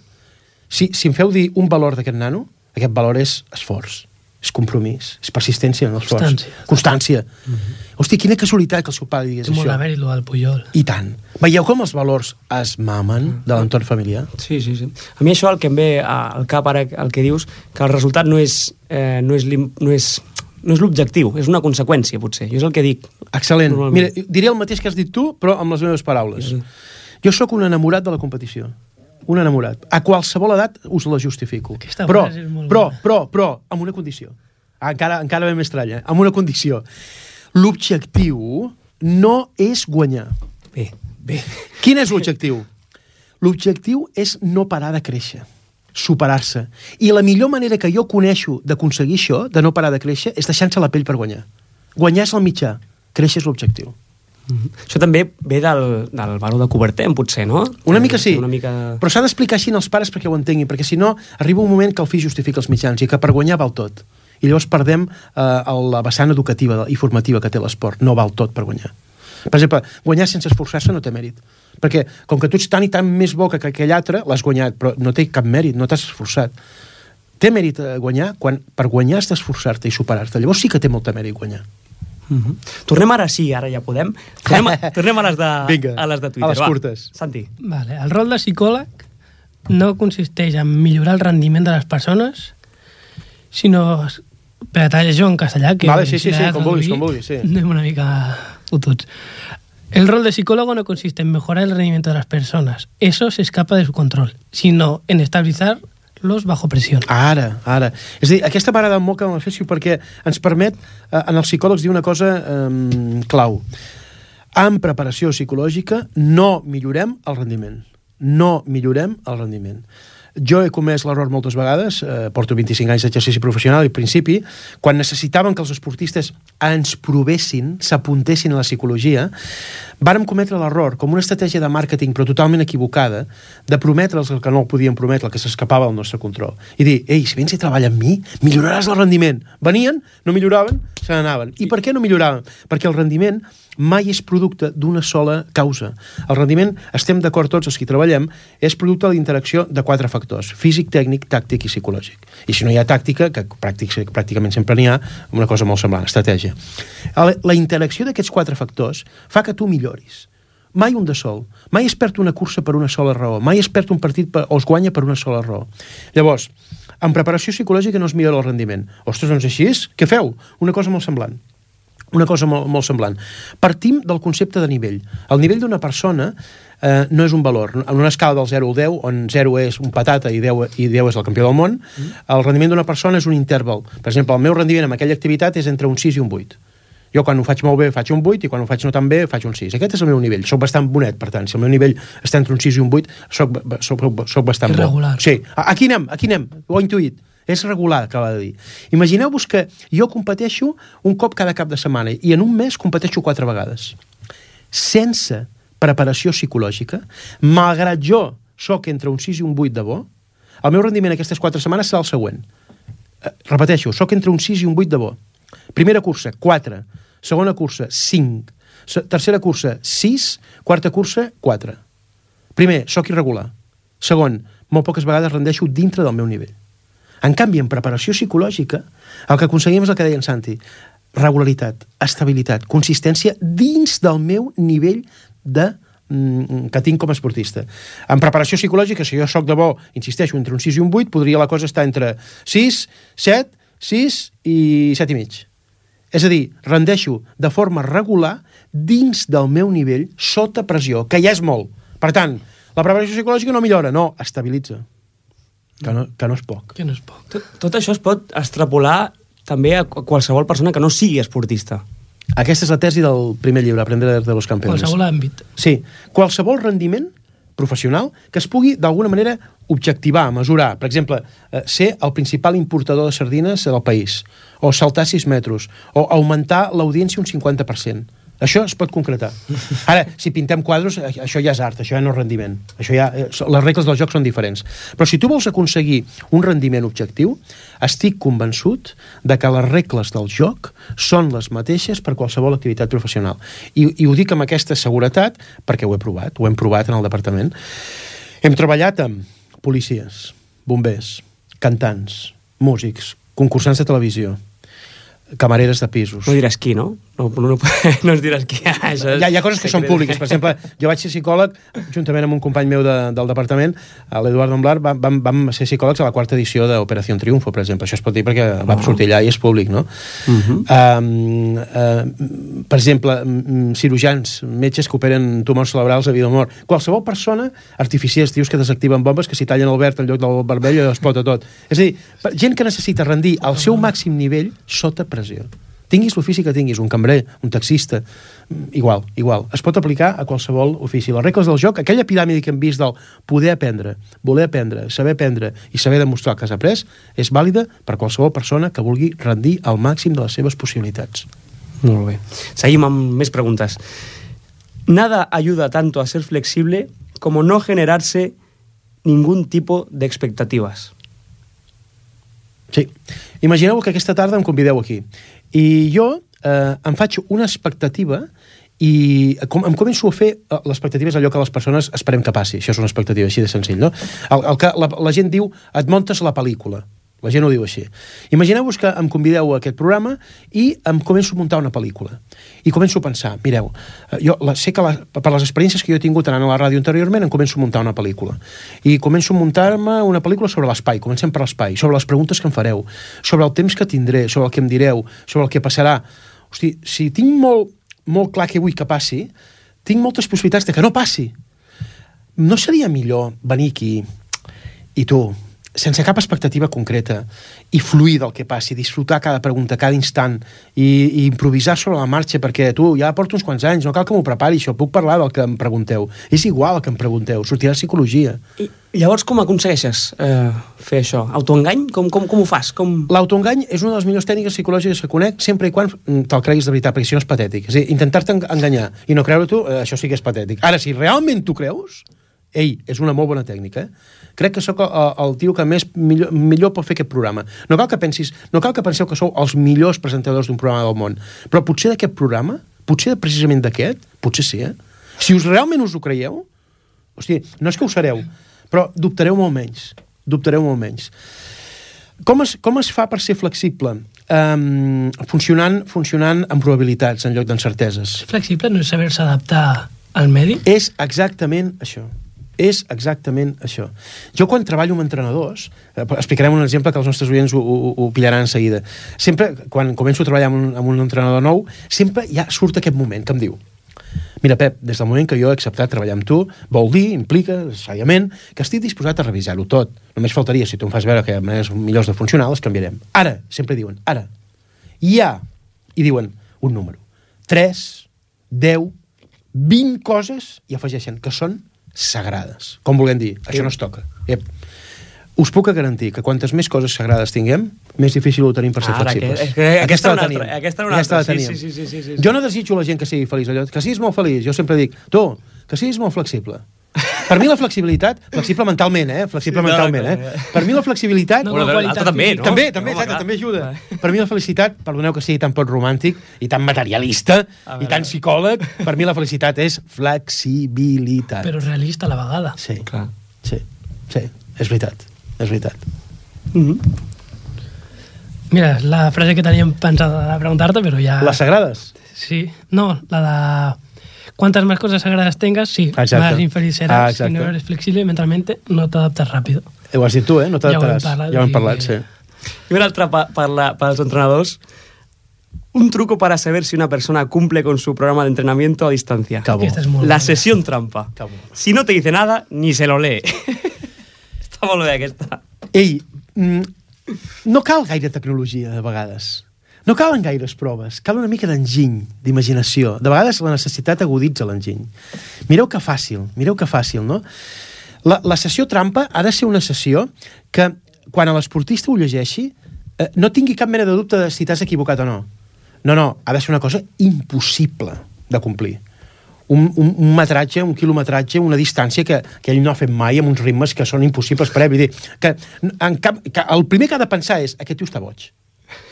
Si, si em feu dir un valor d'aquest nano, aquest valor és esforç és compromís, és persistència en l'esforç. Constància. Constància. Mm -hmm. Hosti, quina casualitat que el seu pare digués Té això. Té molt del Puyol. I tant. Veieu com els valors es mamen mm. de l'entorn familiar? Sí, sí, sí. A mi això el que em ve al cap ara, el que dius, que el resultat no és, eh, no és, no és no és l'objectiu, és una conseqüència, potser. Jo és el que dic. Excel·lent. Mira, diré el mateix que has dit tu, però amb les meves paraules. Sí. Jo sóc un enamorat de la competició un enamorat. A qualsevol edat us la justifico. Aquesta però, és molt però, bona. però, però, amb una condició. Encara, encara ben estranya, eh? amb una condició. L'objectiu no és guanyar. Bé, bé. Quin és l'objectiu? L'objectiu és no parar de créixer superar-se. I la millor manera que jo coneixo d'aconseguir això, de no parar de créixer, és deixant-se la pell per guanyar. Guanyar és el mitjà, créixer és l'objectiu. Mm -hmm. Això també ve del, del baró de Cobertem, potser, no? Una mica sí, Una mica... però s'ha d'explicar així als pares perquè ho entenguin, perquè si no arriba un moment que el fill justifica els mitjans i que per guanyar val tot. I llavors perdem eh, la vessant educativa i formativa que té l'esport. No val tot per guanyar. Per exemple, guanyar sense esforçar-se no té mèrit. Perquè com que tu ets tan i tan més bo que aquell altre, l'has guanyat, però no té cap mèrit, no t'has esforçat. Té mèrit eh, guanyar quan per guanyar has d'esforçar-te i superar-te. Llavors sí que té molta mèrit guanyar. Mm -hmm. Tornem ara sí, ara ja podem. Tornem, a, tornem a les de, Vinga, a les de Twitter. a les va. curtes. Santi. Vale. El rol de psicòleg no consisteix en millorar el rendiment de les persones, sinó per detallar-ho en castellà, que Vale, sí, sí, sí, com vulguis, com vulguis, sí. Anem una mica fotuts. El rol de psicólogo no consiste en mejorar el rendimiento de las personas. Eso se escapa de su control, sino en estabilizarlos bajo presión. Ara, ara. És a dir, aquesta m'agrada molt que la féssiu perquè ens permet, eh, en els psicòlegs, dir una cosa eh, clau. En preparació psicològica no millorem el rendiment. No millorem el rendiment. Jo he comès l'error moltes vegades, eh, porto 25 anys d'exercici professional i al principi, quan necessitàvem que els esportistes ens provessin, s'apuntessin a la psicologia, vàrem cometre l'error, com una estratègia de màrqueting però totalment equivocada, de prometre'ls el que no el podien prometre, el que s'escapava del nostre control. I dir, ei, si vens i treballa amb mi, milloraràs el rendiment. Venien, no milloraven, se n'anaven. I per què no milloraven? Perquè el rendiment mai és producte d'una sola causa. El rendiment, estem d'acord tots els que treballem, és producte de l'interacció de quatre factors, físic, tècnic, tàctic i psicològic. I si no hi ha tàctica, que pràctic, pràcticament sempre n'hi ha, una cosa molt semblant, estratègia. La, la interacció d'aquests quatre factors fa que tu milloris. Mai un de sol. Mai es perd una cursa per una sola raó. Mai es perd un partit per, o es guanya per una sola raó. Llavors, en preparació psicològica no es millora el rendiment. Ostres, doncs així és? Què feu? Una cosa molt semblant una cosa molt, molt semblant. Partim del concepte de nivell. El nivell d'una persona eh, no és un valor. En una escala del 0 al 10, on 0 és un patata i 10, i 10 és el campió del món, mm. el rendiment d'una persona és un interval. Per exemple, el meu rendiment en aquella activitat és entre un 6 i un 8. Jo quan ho faig molt bé faig un 8 i quan ho faig no tan bé faig un 6. Aquest és el meu nivell. Soc bastant bonet, per tant. Si el meu nivell està entre un 6 i un 8, soc, soc, soc bastant Irregular. bo. Sí. Aquí anem, aquí anem. Ho he intuït. És regular, acaba de dir. Imagineu-vos que jo competeixo un cop cada cap de setmana i en un mes competeixo quatre vegades. Sense preparació psicològica, malgrat jo sóc entre un 6 i un 8 de bo, el meu rendiment aquestes quatre setmanes serà el següent. Eh, repeteixo, sóc entre un 6 i un 8 de bo. Primera cursa, 4. Segona cursa, 5. Se tercera cursa, 6. Quarta cursa, 4. Primer, sóc irregular. Segon, molt poques vegades rendeixo dintre del meu nivell. En canvi, en preparació psicològica, el que aconseguim és el que deia en Santi, regularitat, estabilitat, consistència dins del meu nivell de mm, que tinc com a esportista. En preparació psicològica, si jo sóc de bo, insisteixo, entre un 6 i un 8, podria la cosa estar entre 6, 7, 6 i 7 i mig. És a dir, rendeixo de forma regular dins del meu nivell sota pressió, que ja és molt. Per tant, la preparació psicològica no millora, no, estabilitza. Que no, que no és poc. Que no és poc. Tot, tot això es pot extrapolar també a qualsevol persona que no sigui esportista. Aquesta és la tesi del primer llibre, Aprender de los campeones. Qualsevol àmbit. Sí, qualsevol rendiment professional que es pugui d'alguna manera objectivar, mesurar. Per exemple, eh, ser el principal importador de sardines del país, o saltar 6 metres, o augmentar l'audiència un 50%. Això es pot concretar. Ara, si pintem quadros, eh, això ja és art, això ja no és rendiment. Això ja, eh, les regles del joc són diferents. Però si tu vols aconseguir un rendiment objectiu, estic convençut de que les regles del joc són les mateixes per qualsevol activitat professional. I, i ho dic amb aquesta seguretat perquè ho he provat, ho hem provat en el departament. Hem treballat amb policies, bombers, cantants, músics, concursants de televisió, camareres de pisos. No diràs qui, no? No, no, no, no ens diràs qui. Això és Hi ha, hi ha coses que són públiques. Per exemple, jo vaig ser psicòleg, juntament amb un company meu de, del departament, a l'Eduard Domblar, vam, vam, vam ser psicòlegs a la quarta edició d'Operació Triunfo, per exemple. Això es pot dir perquè va sortir allà i és públic, no? Uh -huh. um, uh, per exemple, cirurgians, metges que operen tumors cerebrals a vida o mort. Qualsevol persona, artificiers, tios que desactiven bombes, que si tallen el verd en lloc del vermell explota tot. És a dir, gent que necessita rendir al seu màxim nivell sota pressió. Tinguis l'ofici que tinguis, un cambrer, un taxista, mm, igual, igual. Es pot aplicar a qualsevol ofici. Les regles del joc, aquella piràmide que hem vist del poder aprendre, voler aprendre, saber aprendre i saber demostrar que has après, és vàlida per qualsevol persona que vulgui rendir al màxim de les seves possibilitats. Molt bé. Seguim amb més preguntes. Nada ayuda tanto a ser flexible como no generarse ningún tipo de expectativas. Sí. Imagineu que aquesta tarda em convideu aquí. I jo eh, em faig una expectativa i com, em començo a fer eh, l'expectativa és allò que les persones esperem que passi. Això és una expectativa així de senzill, no? El, el que la, la gent diu, et montes la pel·lícula. La gent ho diu així. Imagineu-vos que em convideu a aquest programa i em començo a muntar una pel·lícula. I començo a pensar, mireu, eh, jo la, sé que la, per les experiències que jo he tingut anant a la ràdio anteriorment, em començo a muntar una pel·lícula. I començo a muntar-me una pel·lícula sobre l'espai, comencem per l'espai, sobre les preguntes que em fareu, sobre el temps que tindré, sobre el que em direu, sobre el que passarà. Hosti, si tinc molt, molt clar què vull que passi, tinc moltes possibilitats de que no passi. No seria millor venir aquí i tu, sense cap expectativa concreta i fluir del que passi, disfrutar cada pregunta, cada instant i, i improvisar sobre la marxa perquè tu ja porto uns quants anys, no cal que m'ho prepari això, puc parlar del que em pregunteu és igual el que em pregunteu, sortirà psicologia I llavors com aconsegueixes eh, fer això? Autoengany? Com, com, com ho fas? Com... L'autoengany és una de les millors tècniques psicològiques que conec sempre i quan te'l creguis de veritat, perquè si no és patètic. És a dir, intentar-te enganyar i no creure tu, eh, això sí que és patètic. Ara, si realment tu creus, ei, és una molt bona tècnica, eh? Crec que sóc el, el tio que més millor, millor pot fer aquest programa. No cal que pensis, no cal que penseu que sou els millors presentadors d'un programa del món, però potser d'aquest programa, potser precisament d'aquest, potser sí, eh? Si us realment us ho creieu, hosti, no és que ho sereu, però dubtareu molt menys, dubtareu molt menys. Com es, com es fa per ser flexible? Um, funcionant, funcionant amb probabilitats en lloc d'encerteses. Ser flexible no és saber-se adaptar al medi? És exactament això. És exactament això. Jo quan treballo amb entrenadors, eh, explicarem un exemple que els nostres oients ho, ho, ho pillaran en seguida. Sempre, quan començo a treballar amb un, amb un entrenador nou, sempre ja surt aquest moment que em diu Mira, Pep, des del moment que jo he acceptat treballar amb tu, vol dir, implica, necessàriament, que estic disposat a revisar-ho tot. Només faltaria, si tu em fas veure que hi ha maneres millors de funcionar, les canviarem. Ara, sempre diuen, ara. Hi ha, i diuen un número, 3, 10, 20 coses, i afegeixen que són sagrades. Com volem dir, això no es toca. Ep. Us puc garantir que quantes més coses sagrades tinguem, més difícil ho tenim per ser Ara, flexibles. que- que aquesta aquesta la tenim. altra, aquesta una Aquesta la altra, sí, teníem. sí, sí, sí, sí, sí. Jo no desitjo a la gent que sigui feliç, allò, que siguis molt feliç. Jo sempre dic, tu, que siguis molt flexible. Per mi la flexibilitat, flexible mentalment, eh? Flexible Sí, no, mentalment, no, eh? Per mi la flexibilitat... No, a l'altre qualitat també, no? També, també, exacte, també ajuda. Per mi la felicitat, perdoneu que sigui tan poc romàntic i tan materialista i tan psicòleg, per mi la felicitat és flexibilitat. Però realista a la vegada. Sí, Clar. sí, sí, és veritat, és veritat. Mm -hmm. Mira, la frase que teníem pensada de preguntar-te, però ja... Les sagrades? Sí, no, la de... Cuantas más cosas sagradas tengas, sí, Exacte. más infeliz serás. Ah, si no eres flexible mentalmente, no te adaptas rápido. Ho has dit tu, eh? No Ja ho hem t'adaptaràs. parlat Ja ho hem i- parlat, sí. Y una otra pa- para, la- para los entrenadores. Un truco para saber si una persona cumple con su programa de entrenamiento a distancia. Que bo. Aquesta és molt La sesión trampa. Que bo. Si no te dice nada, ni se lo lee. Està molt bé, aquesta. Ei, mm, no cal gaire tecnologia, de vegades. No calen gaires proves, cal una mica d'enginy, d'imaginació. De vegades la necessitat aguditza l'enginy. Mireu que fàcil, mireu que fàcil, no? La, la sessió trampa ha de ser una sessió que, quan a l'esportista ho llegeixi, eh, no tingui cap mena de dubte de si t'has equivocat o no. No, no, ha de ser una cosa impossible de complir. Un, un, un metratge, un quilometratge, una distància que, que ell no ha fet mai amb uns ritmes que són impossibles per ell. Vull dir, que, en cap, que el primer que ha de pensar és aquest tio està boig.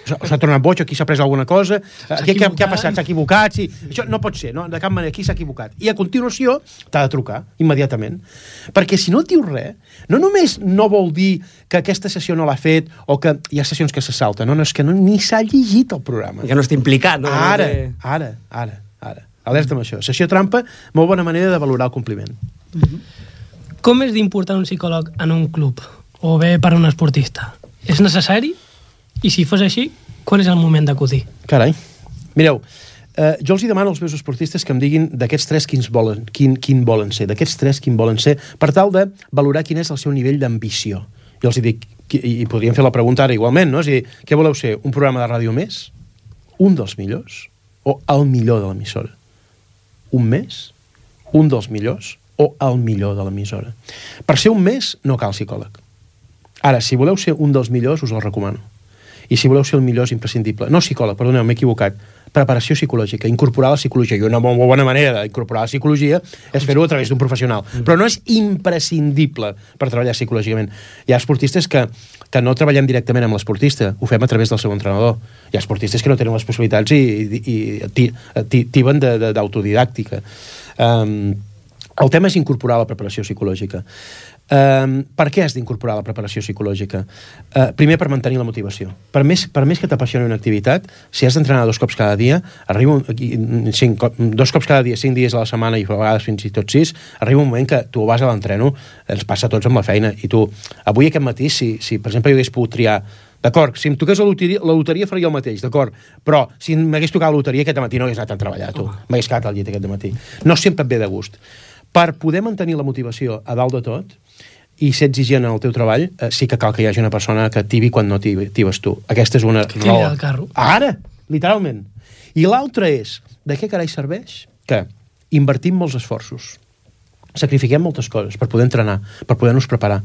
S'ha tornat boig, aquí s'ha pres alguna cosa, aquí què, què ha passat? S'ha equivocat? Sí. Això no pot ser, no? de cap manera, aquí s'ha equivocat. I a continuació t'ha de trucar, immediatament. Perquè si no et diu res, no només no vol dir que aquesta sessió no l'ha fet o que hi ha sessions que se salten, no, no, és que no, ni s'ha llegit el programa. Que no està implicat, no? Ara, ara, ara, ara. Alerta amb això. Sessió trampa, molt bona manera de valorar el compliment. Com és d'important un psicòleg en un club? O bé per a un esportista? És necessari? I si fos així, quan és el moment d'acudir? Carai. Mireu, eh, jo els hi demano als meus esportistes que em diguin d'aquests tres quins volen, quin, quin volen ser, d'aquests tres quin volen ser, per tal de valorar quin és el seu nivell d'ambició. Jo els hi dic, qui- i podríem fer la pregunta ara igualment, no? És dir, què voleu ser? Un programa de ràdio més? un dels millors o el millor de l'emissora? Un mes? Un dels millors o el millor de l'emissora? Per ser un mes no cal psicòleg. Ara, si voleu ser un dels millors, us el recomano. I si voleu ser el millor és imprescindible. No psicòleg, perdoneu, m'he equivocat. Preparació psicològica, incorporar la psicologia. I una molt bona manera d'incorporar la psicologia és fer-ho a través d'un professional. Mm. Però no és imprescindible per treballar psicològicament. Hi ha esportistes que, que no treballem directament amb l'esportista, ho fem a través del seu entrenador. Hi ha esportistes que no tenen les possibilitats i, i, i tiben d'autodidàctica. Um, el tema és incorporar la preparació psicològica. Um, per què has d'incorporar la preparació psicològica? Uh, primer, per mantenir la motivació. Per més, per més que t'apassioni una activitat, si has d'entrenar dos cops cada dia, arriba un, cinc, dos cops cada dia, cinc dies a la setmana i a vegades fins i tot sis, arriba un moment que tu vas a l'entreno, ens passa a tots amb la feina, i tu, avui aquest matí, si, si per exemple jo hagués pogut triar D'acord, si em toqués la loteria, la loteria faria el mateix, d'acord, però si m'hagués tocat la loteria aquest matí no hagués anat a treballar, tu. M'hagués quedat al llit aquest matí. No sempre et ve de gust. Per poder mantenir la motivació a dalt de tot, i ser exigent en el teu treball, eh, sí que cal que hi hagi una persona que tibi quan no tibes tu. Aquesta és una que raó. El carro. Ara, literalment. I l'altra és, de què carai serveix? Que invertim molts esforços sacrifiquem moltes coses per poder entrenar, per poder-nos preparar.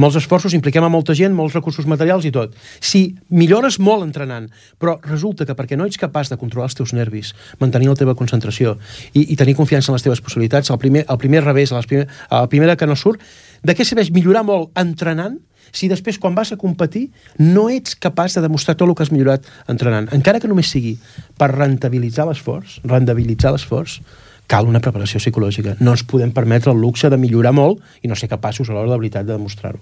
Molts esforços, impliquem a molta gent, molts recursos materials i tot. Si millores molt entrenant, però resulta que perquè no ets capaç de controlar els teus nervis, mantenir la teva concentració i, i tenir confiança en les teves possibilitats, el primer, el primer revés, la primera, la primera que no surt, de què serveix millorar molt entrenant si després quan vas a competir no ets capaç de demostrar tot el que has millorat entrenant, encara que només sigui per rentabilitzar l'esforç, rentabilitzar l'esforç, cal una preparació psicològica. No ens podem permetre el luxe de millorar molt i no ser capaços a l'hora de veritat de demostrar-ho.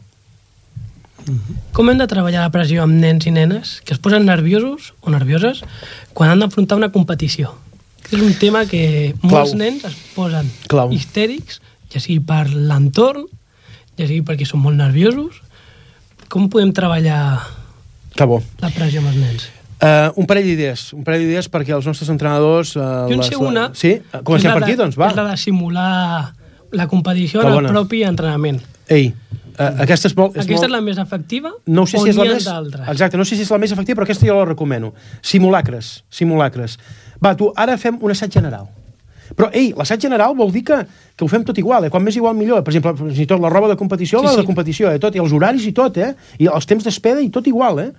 Com hem de treballar la pressió amb nens i nenes que es posen nerviosos o nervioses quan han d'afrontar una competició? És un tema que molts Clau. nens es posen Clau. histèrics, ja sigui per l'entorn, ja sigui perquè són molt nerviosos. Com podem treballar la pressió amb els nens? Uh, un parell d'idees, un parell d'idees perquè els nostres entrenadors... Uh, jo en sé una... Sí? Comencem per aquí, doncs, va. És la de simular la competició en el propi entrenament. Ei, uh, aquesta és molt... És aquesta molt... és la més efectiva no sé si és la més... d'altres? Exacte, no sé si és la més efectiva, però aquesta jo la recomano. Simulacres, simulacres. Va, tu, ara fem un assaig general. Però, ei, l'assaig general vol dir que, que ho fem tot igual, eh? Quan més igual millor. Per exemple, fins i tot la roba de competició, sí, la sí. de competició, eh? Tot, i els horaris i tot, eh? I els temps d'espeda i tot igual, eh?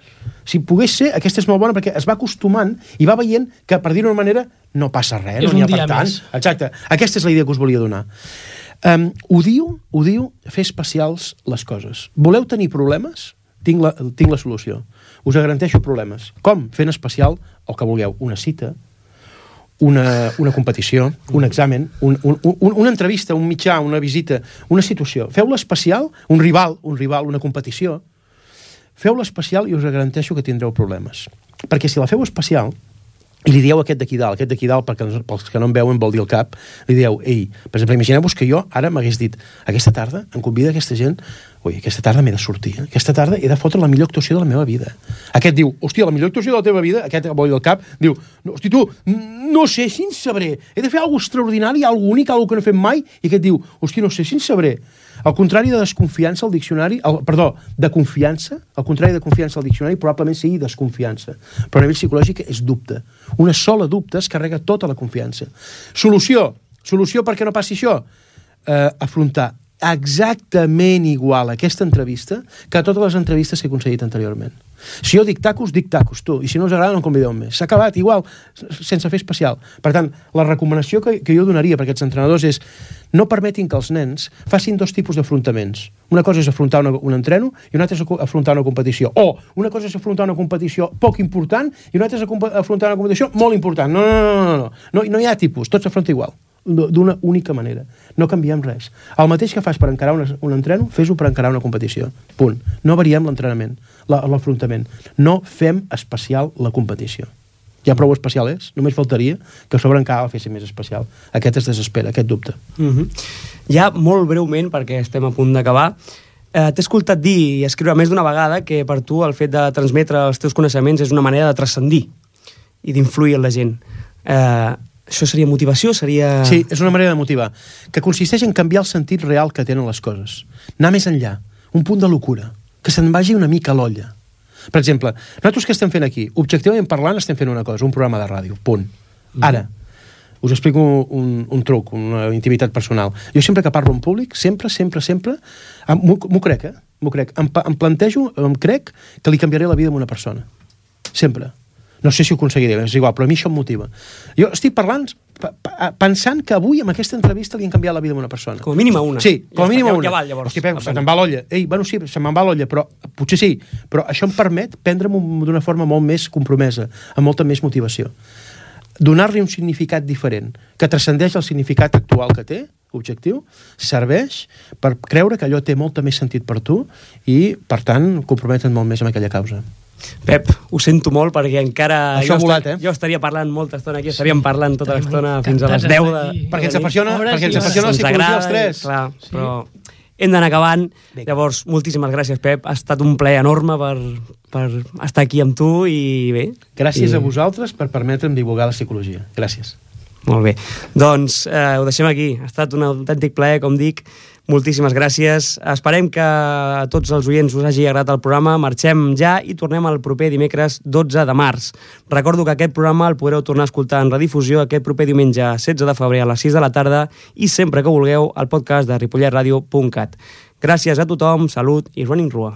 Si pogués ser, aquesta és molt bona perquè es va acostumant i va veient que, per dir-ho d'una manera, no passa res, és no n'hi ha per tant. Més. Exacte. Aquesta és la idea que us volia donar. Um, odio, odio fer especials les coses. Voleu tenir problemes? Tinc la, tinc la solució. Us garanteixo problemes. Com? Fent especial el que vulgueu. Una cita, una, una competició, un examen, un, un, un, una entrevista, un mitjà, una visita, una situació. Feu-la especial, un rival, un rival, una competició. Feu-la especial i us garanteixo que tindreu problemes. Perquè si la feu especial, i li dieu aquest d'aquí dalt, aquest d'aquí dalt, perquè pels que no em veuen vol dir el cap, li dieu, ei, per exemple, imagineu-vos que jo ara m'hagués dit, aquesta tarda em convida aquesta gent, ui, aquesta tarda m'he de sortir, eh? aquesta tarda he de fotre la millor actuació de la meva vida. Aquest diu, hòstia, la millor actuació de la teva vida, aquest vol dir el cap, diu, no, hosti, tu, no sé si en sabré, he de fer alguna extraordinari, alguna únic, alguna que no he fet mai, i aquest diu, hòstia, no sé si en sabré. Al contrari de desconfiança, al diccionari... El, perdó, de confiança, al contrari de confiança al diccionari, probablement sigui desconfiança. Però a nivell psicològic és dubte. Una sola dubte es carrega tota la confiança. Solució. Solució perquè no passi això. Eh, afrontar exactament igual aquesta entrevista que totes les entrevistes que he concedit anteriorment. Si jo dic tacos, dic tacos, tu. I si no us agrada, no convideu més. S'ha acabat, igual, sense fer especial. Per tant, la recomanació que, que jo donaria per aquests entrenadors és no permetin que els nens facin dos tipus d'afrontaments. Una cosa és afrontar una, un entreno i una altra és afrontar una competició. O una cosa és afrontar una competició poc important i una altra és afrontar una competició molt important. No, no, no, no, no. No, no hi ha tipus, tot s'afronta igual d'una única manera. No canviem res. El mateix que fas per encarar una, un entreno, fes-ho per encarar una competició. Punt. No variem l'entrenament, l'afrontament. No fem especial la competició. Ja prou especial és, només faltaria que sobre encara la fessin més especial. Aquest es desespera, aquest dubte. Mm -hmm. Ja molt breument, perquè estem a punt d'acabar, eh, t'he escoltat dir i escriure més d'una vegada que per tu el fet de transmetre els teus coneixements és una manera de transcendir i d'influir en la gent. Eh, això seria motivació? Seria... Sí, és una manera de motivar, que consisteix en canviar el sentit real que tenen les coses. Anar més enllà, un punt de locura, que se'n vagi una mica a l'olla. Per exemple, nosaltres que estem fent aquí? Objectivament parlant estem fent una cosa, un programa de ràdio, punt. Ara, us explico un, un truc, una intimitat personal. Jo sempre que parlo en públic, sempre, sempre, sempre, em- m'ho crec, eh? M'ho crec. Em, em plantejo, em crec que li canviaré la vida a una persona. Sempre. No sé si ho aconseguiré, és igual, però a mi això em motiva. Jo estic parlant, pa- pa- pensant que avui amb aquesta entrevista li han canviat la vida a una persona. Com a mínim a una. Sí, com a mínim està, a ja- una. ja val, llavors. Hosti, Pep, se te'n va l'olla. Ei, bueno, sí, se me'n va l'olla, però potser sí. Però això em permet prendre'm d'una forma molt més compromesa, amb molta més motivació. Donar-li un significat diferent, que transcendeix el significat actual que té, objectiu, serveix per creure que allò té molta més sentit per tu i, per tant, comprometre't molt més amb aquella causa. Pep, ho sento molt perquè encara... Això jo volat, eh? Jo estaria parlant molta estona aquí, estaríem parlant tota l'estona fins a les encantats 10 de... Perquè ens apassiona, perquè ens apassiona la psicologia agrada, als tres. Clar, però hem d'anar acabant. Vinga. Llavors, moltíssimes gràcies, Pep. Ha estat un plaer enorme per, per estar aquí amb tu i bé. Gràcies I... a vosaltres per permetre'm divulgar la psicologia. Gràcies. Molt bé. Doncs eh, ho deixem aquí. Ha estat un autèntic plaer, com dic. Moltíssimes gràcies. Esperem que a tots els oients us hagi agradat el programa. Marxem ja i tornem el proper dimecres 12 de març. Recordo que aquest programa el podreu tornar a escoltar en redifusió aquest proper diumenge 16 de febrer a les 6 de la tarda i sempre que vulgueu al podcast de ripolletradio.cat. Gràcies a tothom, salut i running rua.